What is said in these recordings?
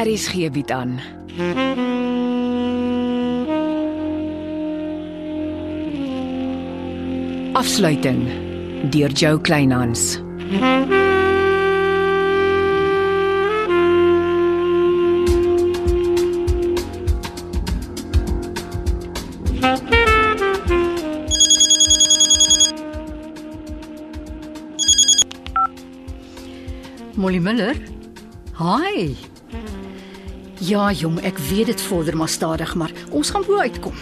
RSG bied aan. Afsluiting deur Jo Kleinhans. Molly Miller? Hi. Ja, jong, ek weet dit vorder maar stadig, maar ons gaan bo uitkom.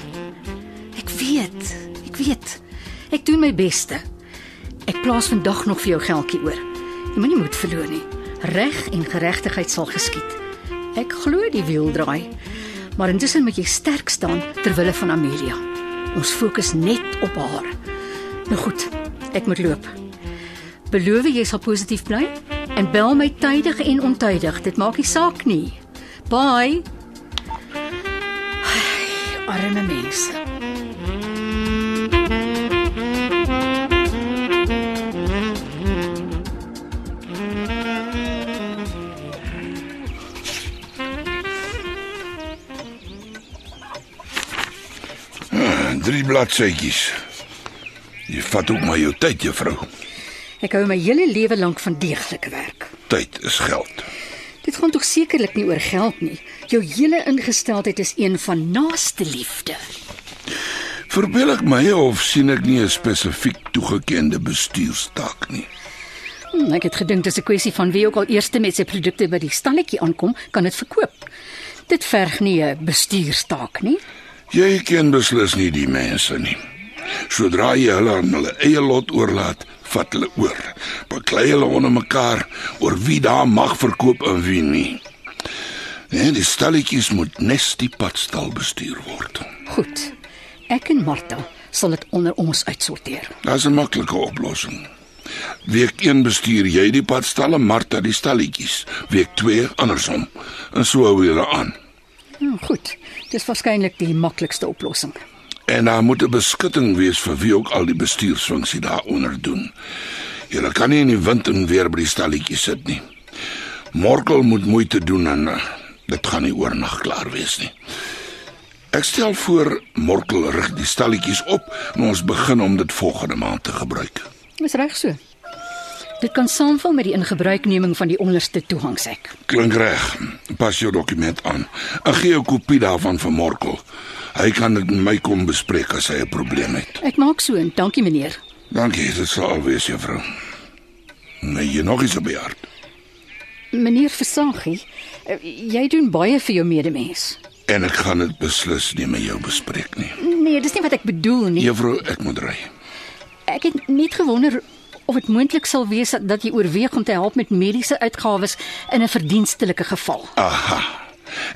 Ek weet. Ek weet. Ek doen my beste. Ek plaas vandag nog vir jou geldjie oor. Jy moenie moed verloor nie. Reg en geregtigheid sal geskied. Ek glo die wiel draai. Maar intussen moet jy sterk staan ter wille van Amelia. Ons fokus net op haar. Nou goed, ek moet loop. Beloof jy sal positief bly en bel my tydig en ontydig. Dit maak nie saak nie. Bye. Ai, arme mense. Drie bladsytjies. Jy vat ook maar jou tyd, juffrou. Ek hou my hele lewe lank van deeglike werk. Tyd is geld. Dit gaan tog sekerlik nie oor geld nie. Jou hele ingesteldheid is een van naaste liefde. Verbeel ek my of sien ek nie 'n spesifiek toegekende bestuurstaak nie? Hm, ek het gedink dit is 'n kwessie van wie ook al eerste met sy produkte by die stalletjie aankom, kan dit verkoop. Dit verg nie 'n bestuurstaak nie. Jy ken beslis nie die mense nie. Sodra jy hulle aan hulle eie lot oorlaat, vat hulle oor. Baklei hulle onder mekaar oor wie daar mag verkoop en wie nie. En die stalletjies moet nes die padstal bestuur word. Goed. Ek en Martha sal dit onder ons uitsorteer. Dis 'n maklike oplossing. Week 1 bestuur jy die padstalle, Martha die stalletjies. Week 2 andersom. En so hou jy aan. Hm, goed. Dis waarskynlik die maklikste oplossing. En daar moet 'n beskutting wees vir wie ook al die bestuursfunksie daaronder doen. Jy kan nie in die wind en weer by die stalletjies sit nie. Morkel moet moeite doen en uh, dit gaan nie oornag klaar wees nie. Ek stel voor Morkel rig die stalletjies op en ons begin om dit volgende maand te gebruik. Dis reg so. Dit kan saamval met die ingebruikneming van die onderste toegangshek. Klink reg. Pas jou dokument aan. En gee 'n kopie daarvan vir Morkel. Hy kan dit met my kom bespreek as hy 'n probleem het. Ek maak so en dankie meneer. Dankie, dit sal alwees juffrou. Nee, jy nog iets op hart. Meneer Versagie, jy doen baie vir jou medemens. En ek gaan dit beslis nie met jou bespreek nie. Nee, dis nie wat ek bedoel nie. Juffrou, ek moet ry. Ek het net gewonder of dit moontlik sal wees dat- jy oorweeg om te help met mediese uitgawes in 'n verdienstelike geval. Aha.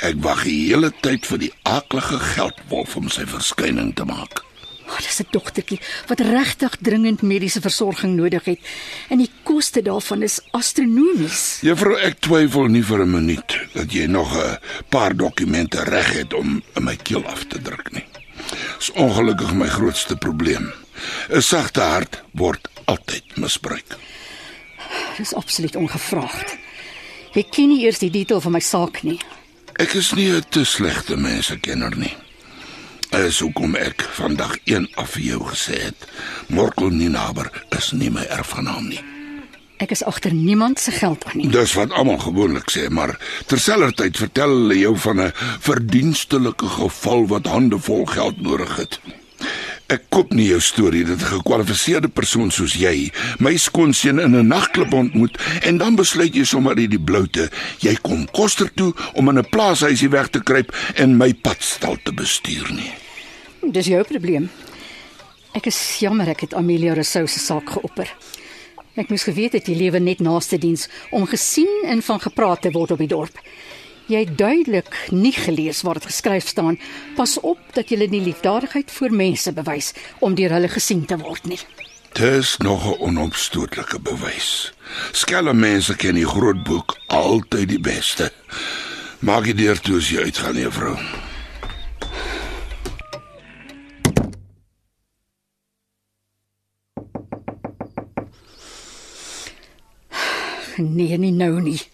Ek wag die hele tyd vir die aaklige geldwolf om sy verskyning te maak. Oh, dis 'n dogtertjie wat regtig dringend mediese versorging nodig het en die koste daarvan is astronomies. Juffrou, ek twyfel nie vir 'n minuut dat jy nog 'n paar dokumente reg het om in my keel af te druk nie. Dis ongelukkig my grootste probleem. 'n Sagte hart word altyd misbruik. Dis absoluut ongevraagd. Jy ken nie eers die detail van my saak nie. Ek is nie 'n te slegte mensekenner nie. Is hoekom ek vandag een af vir jou gesê het. Morkel Ninaber is nie my erfgenaam nie. Ek is agter niemand se geld aan nie. Dis wat almal gewoonlik sê, maar terselfdertyd vertel hulle jou van 'n verdienstelike geval wat handevol geld nodig het. Ek koop nie jou storie dat 'n gekwalifiseerde persoon soos jy my skoonseun in 'n nagklub ontmoet en dan besluit jy sommer uit die bloute jy kom koster toe om in 'n plaashuisie weg te kruip en my padstal te bestuur nie. Dis jou probleem. Ek is jammer ek het Amelia Rousseau se saak geopper. Ek moes geweet het jy lewe net naaste diens om gesien en van gepraat te word op die dorp. Jy duidelik nie gelees waar dit geskryf staan. Pas op dat jy nie liefdadigheid voor mense bewys om deur hulle gesien te word nie. Dis nog 'n onopstootlike bewys. Skelm mense ken die groot boek altyd die beste. Maak dit deur toe as jy uitgaan, juffrou. Nee, nie nou nie.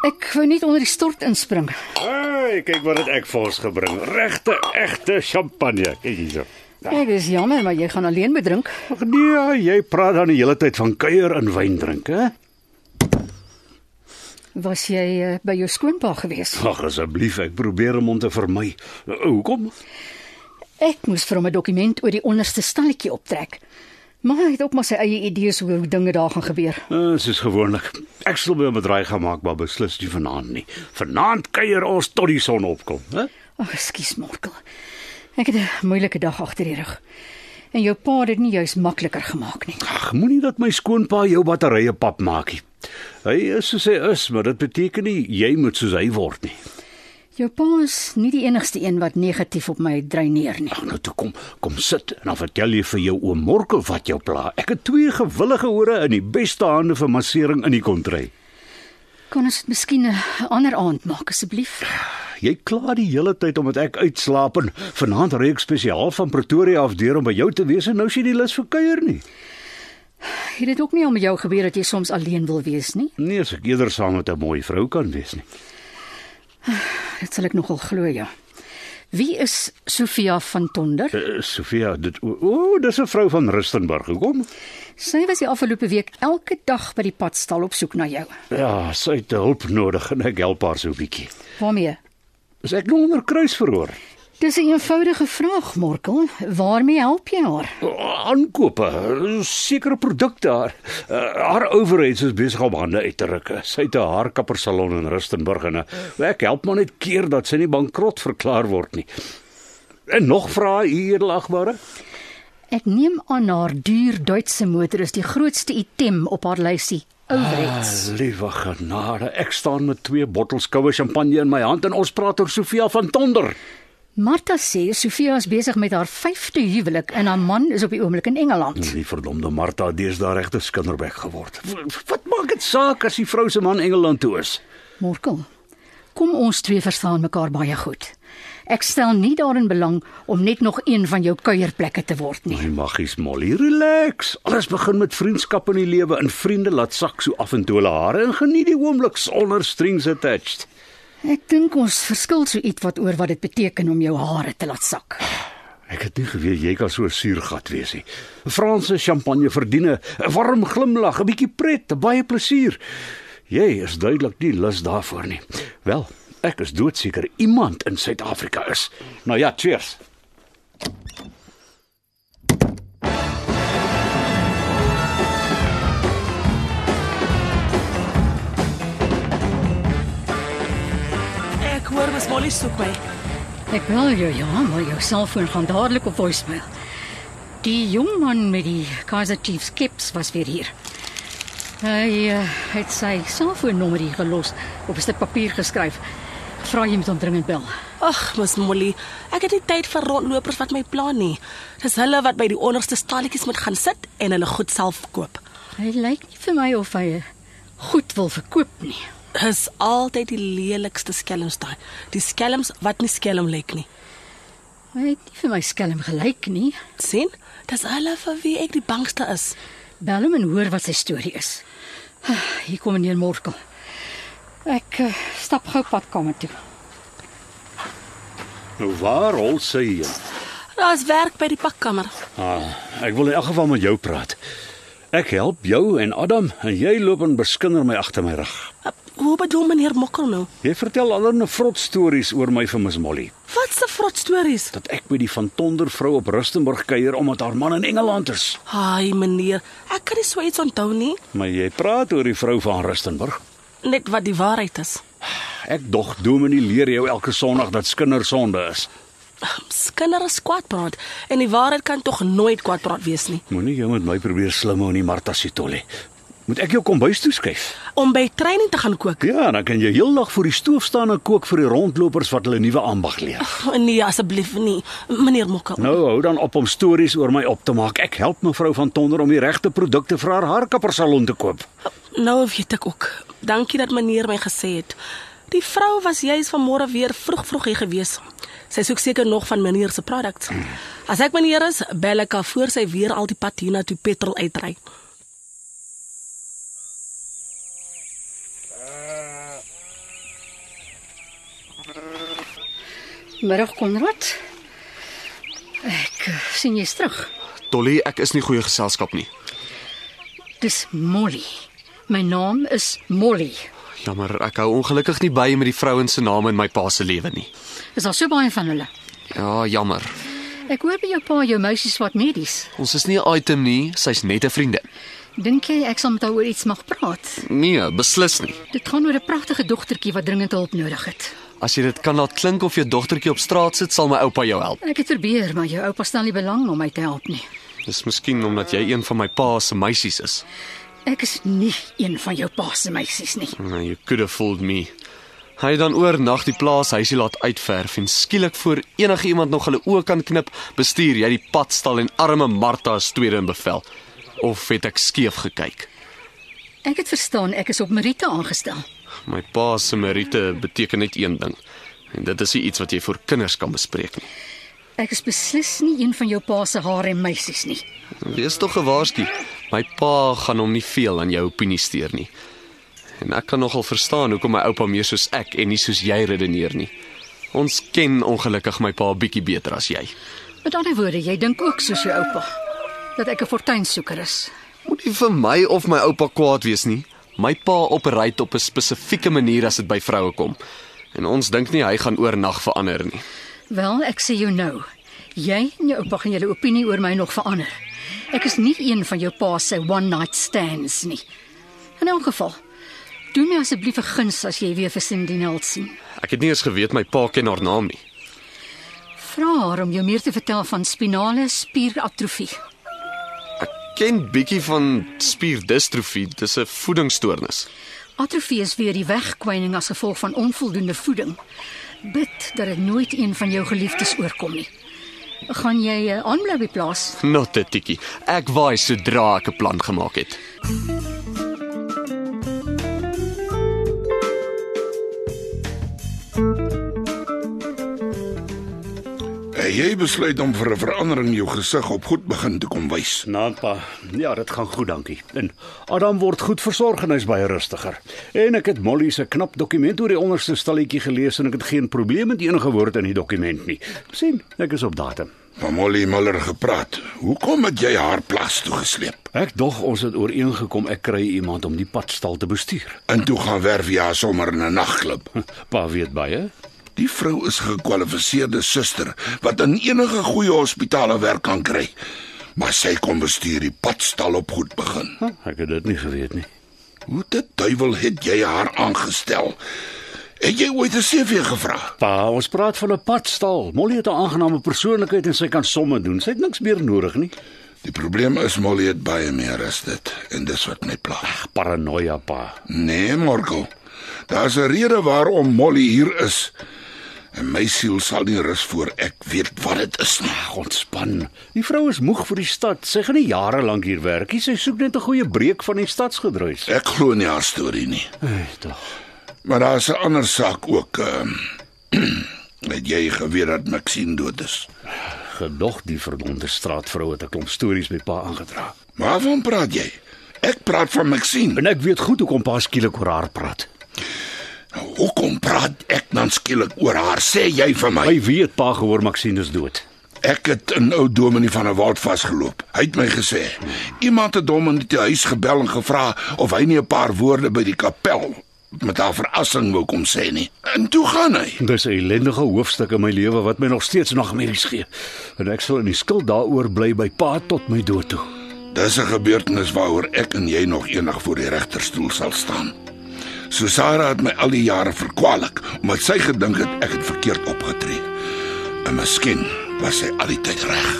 Ek wou net onder die stort inspring. Hey, kyk wat het ek vir ons gebring. Regte, egte champagne. Kyk hierso. Ek is jammer, maar jy gaan alleen moet drink. Ag nee, jy praat dan die hele tyd van kuier en wyn drink, hè? Was jy uh, by jou skoonpa gewees? Ag asseblief, ek probeer om hom te vermy. Uh, Hoekom? Ek moes vir hom 'n dokument oor die onderste stalletjie optrek. Maar hy het ook maar sy eie idees oor hoe dinge daar gaan gebeur. Uh, soos gewoonlik. Ek sal by 'n bedryf gaan maak, maar beslis nie vanaand nie. Vanaand kuier ons tot die son opkom, hè? Ag, ekskuus Morkel. Ek het 'n moeilike dag agter die rug. En jou pa het dit nie juis makliker gemaak nie. Ag, moenie dat my skoonpa jou batterye pap maak nie. Hy is soos hy is, maar dit beteken nie jy moet soos hy word nie. Jou pa is nie die enigste een wat negatief op my dreineer nie. Ag, nou toe kom, kom sit en dan vertel jy vir jou oom Morkel wat jou pla. Ek het twee gewillige hore in die beste hande vir massering in die kontry. Kan ons dit miskien 'n ander aand maak asseblief? Jy kla die hele tyd omdat ek uitslaap en vanaand ry ek spesiaal van Pretoria af deur om by jou te wees en nou sien jy lus vir kuier nie. Het dit ook nie met jou gebeur dat jy soms alleen wil wees nie? Nee, as ek eerder saam met 'n mooi vrou kan wees nie. Dit sal ek nogal glo ja. Wie is Sofia van Tonder? Uh, Sofia, dit o, o dis 'n vrou van Rustenburg. Hoekom? Sy was die afgelope week elke dag by die padstal op soek na jou. Ja, sy het hulp nodig en ek help haar so 'n bietjie. Waarmee? Is ek nou onder kruisverhoor? Dis 'n eenvoudige vraag, Morkel. Waarmee help jy haar? aankope, sekere produkte haar. Uh, haar owerheids is besig om hande uit te ruk. Sy het 'n haarkappersalon in Rustenburg en uh, ek help maar net keer dat sy nie bankrot verklaar word nie. En nog vra hier lagbare? Ek neem aan haar duur Duitse motor is die grootste item op haar lysie. Overheids. Ah, liewe genade, ek staan met twee bottels koue champagne in my hand en ons praat oor Sofia van Tonder. Martha sê Sofia is besig met haar 5de huwelik en haar man is op die oomblik in Engeland. Die verdomde Martha het deesdae regte skinderbek geword. Wat maak dit saak as die vrou se man Engeland toe is? Morkel, kom ons twee verstaan mekaar baie goed. Ek stel nie daarin belang om net nog een van jou kuierplekke te word nie. My maggies Molly, relax. Alles begin met vriendskap in die lewe en vriende laat sak so af en toe hulle hare en geniet die oomblik sonder strings attached. Ek dink ons verskil so ietwat oor wat dit beteken om jou hare te laat sak. Ek het nie geweet jy kan so suurgat wees nie. Franse champagne verdien 'n warm glimlag, 'n bietjie pret, baie plesier. Jy is duidelik nie lus daarvoor nie. Wel, ek is doodseker iemand in Suid-Afrika is. Nou ja, cheers. Miss Molly soek my. Ek wil jou ja, maar jou selfoon gaan dadelik op voicemail. Die jong man met die Kaiser Chiefs kips was weer hier. Hy uh, het sy selfoonnommer hier gelos op 'n stuk papier geskryf. Vra jy moet hom dringend bel. Ag, Miss Molly, ek het nie tyd vir rondlopers wat my plan nie. Dis hulle wat by die onderste stalletjies moet gaan sit en hulle goed self koop. Hy lyk nie vir my of hy goed wil verkoop nie. Dis altyd die lelikste skelms daai. Die skelms wat nie skelm lyk nie. Hy het nie vir my skelm gelyk nie. sien? Dis hulle vir wie ek die bangste is. Bel hom en hoor wat sy storie is. Hier kom meneer Morkel. Ek uh, stap gou padkamer toe. Nou waar hol sy heen? Daar's werk by die pakkamer. Ah, ek wil in elk geval met jou praat. Ek help jou en Adam en jy loop en beskinder my agter my rug. Hoe bedoel meneer Mokkel nou? Jy vertel allerlei vrot stories oor my vir Miss Molly. Wat se vrot stories? Dat ek by die van Tonder vrou op Rustenburg kuier omdat haar man in Engeland is. Haai meneer, ek kan nie so iets onthou nie. Maar jy praat oor die vrou van Rustenburg. Net wat die waarheid is. Ek dog Dominee leer jou elke Sondag dat skinder sonde is. Skinder is kwaadpraat en die waarheid kan tog nooit kwaadpraat wees nie. Moenie jy met my probeer slim hou in die Martha Sitole. Moet ek jou kombuis toe skuif? Om by training te gaan kook. Ja, dan kan jy heeldag voor die stoof staan en kook vir die rondlopers wat hulle nuwe ambag leer. Nee, asseblief nie, meneer Mokkel. Nou hou dan op om stories oor my op te maak. Ek help mevrou van Tonder om die regte produkte vir haar haarkappersalon te koop. Nou weet ek ook. Dankie dat meneer my gesê het. Die vrou was juis vanmôre weer vroeg vroeg hier gewees. Sy soek seker nog van meneer se produk. As ek meneer is, bel ek haar voor sy weer al die pad hiernatoe petrol uitry. Middag Konrad. Ek eh, sien jy's terug. Dolly, ek is nie goeie geselskap nie. Dis Molly. My naam is Molly. Jammer, ek hou ongelukkig nie by met die vrouens se name in my pa se lewe nie. Is daar so baie van hulle? Ja, jammer. Ek hoor by jou pa jou meisies wat medies. Ons is nie 'n item nie, sy's net 'n vriendin. Dink jy ek sal met haar oor iets mag praat? Nee, beslis nie. Dit gaan oor 'n pragtige dogtertjie wat dringend hulp nodig het. As jy dit kan laat klink of jou dogtertjie op straat sit, sal my oupa jou help. Ek het probeer, maar jou oupa stel nie belang om my te help nie. Dis miskien omdat jy een van my pa se meisies is. Ek is nie een van jou pa se meisies nie. Nou, you could have fooled me. Hy dan oornag die plaashuisie laat uitverf en skielik voor enige iemand nog hulle oë kan knip, bestuur jy die padstal en arme Martha as tweede in bevel. Of het ek skeef gekyk? Ek het verstaan ek is op Merite aangestel. My pa se meriete beteken net een ding. En dit is iets wat jy vir kinders kan bespreek nie. Ek is beslis nie een van jou pa se harem meisies nie. Wees tog gewaarsku. My pa gaan hom nie veel aan jou opinie steur nie. En ek kan nogal verstaan hoekom my oupa meer soos ek en nie soos jy redeneer nie. Ons ken ongelukkig my pa bietjie beter as jy. Met ander woorde, jy dink ook soos jou oupa dat ek 'n fortuinsoeker is. Moenie vir my of my oupa kwaad wees nie. My pa operate op 'n spesifieke manier as dit by vroue kom. En ons dink nie hy gaan oornag verander nie. Wel, ek sê jou nou. Jy en jou oupa gaan julle opinie oor my nog verander. Ek is nie een van jou pa se one night stands nie. In elk geval, doen my asseblief 'n guns as jy weer vir Cindy Nelt sien. Ek het nie eens geweet my pa ken haar naam nie. Vra haar om jou meer te vertel van spinale spieratrofie. Ken bietjie van spierdistrofie, dis 'n voedingsstoornis. Atrofie is weer die wegkwyning as gevolg van onvoldoende voeding. Bid dat dit nooit een van jou geliefdes oorkom nie. Gaan jy uh, aanbly by plaas? Not 'n tikkie. Ek waai sodra ek 'n plan gemaak het. Jy besluit om vir 'n verandering jou gesig op goed begin te kom wys. Naampa. Ja, dit gaan goed, dankie. En Adam word goed versorg en hy's baie rustiger. En ek het Molly se knap dokument oor die onderste stalletjie gelees en ek het geen probleem met enige woord in die dokument nie. sien, ek is op datum. Van Molly Miller gepraat. Hoekom het jy haar plaas toe gesleep? Ek dog ons het ooreengekom ek kry iemand om die padstal te bestuur. En toe gaan werf jy haar sommer in 'n nagklub. Pa weet baie. Die vrou is gekwalifiseerde suster wat in enige goeie hospitale werk kan kry. Maar sy kom bestuur die padstal op goed begin. Huh, ek het dit nie geweet nie. Hoe te duiwel het jy haar aangestel? Het jy ooit 'n CV gevra? Pa, ons praat van 'n padstal. Molly het 'n aangename persoonlikheid en sy kan somme doen. Sy het niks meer nodig nie. Die probleem is Molly het baie meer as dit en dis wat my pla. Paranoia, pa. Nee, Morkel. Daar's 'n rede waarom Molly hier is. En my siel sal nie rus voor ek weet wat dit is nie. Ag, ontspan. Die vrou is moeg vir die stad. Sy gaan nie jare lank hier werk nie. Sy soek net 'n goeie breek van die stadsgedruis. Ek glo nie haar storie nie. Ai, tog. Maar daar's 'n ander saak ook. Ehm het jy geweet dat Maxine dood is? Gedog die verdomde straatvrou het 'n klomp stories by pa aangedra. Waarvan praat jy? Ek praat van Maxine. En ek weet goed hoekom pa skielik oor haar praat. Hoekom praat ek dan skielik oor haar? Sê jy vir my. Hy weet pa gehoor Maxine is dood. Ek het 'n ou dominee van 'n woud vasgeloop. Hy het my gesê, iemand het hom in die huis gebel en gevra of hy nie 'n paar woorde by die kapel met haar verrassing wou kom sê nie. En toe gaan hy. Dis 'n ellendige hoofstuk in my lewe wat my nog steeds nagmerries gee. En ek sal in die skuld daaroor bly by pa tot my dood toe. Dis 'n gebeurtenis waaroor ek en jy nog eendag voor die regterstoel sal staan. So Sarah het my al die jare verkwalik omdat sy gedink het ek het verkeerd opgetree. En miskien was sy al die tyd reg.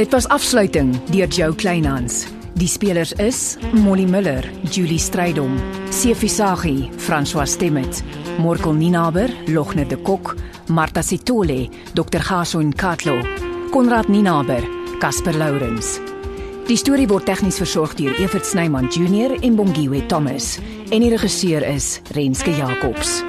Dit was afsluiting deur Jo Kleinhans. Die spelers is Molly Miller, Julie Strydom, Sefi Saghi, François Stemmet, Morkel Ninaber, Logner de Kok, Martha Sitole, Dr. Gason Katlo, Konrad Ninaber, Casper Lourens. Die storie word tegnies versorg deur Evert Snyman Junior en Bongwe Thomas en die regisseur is Renske Jacobs.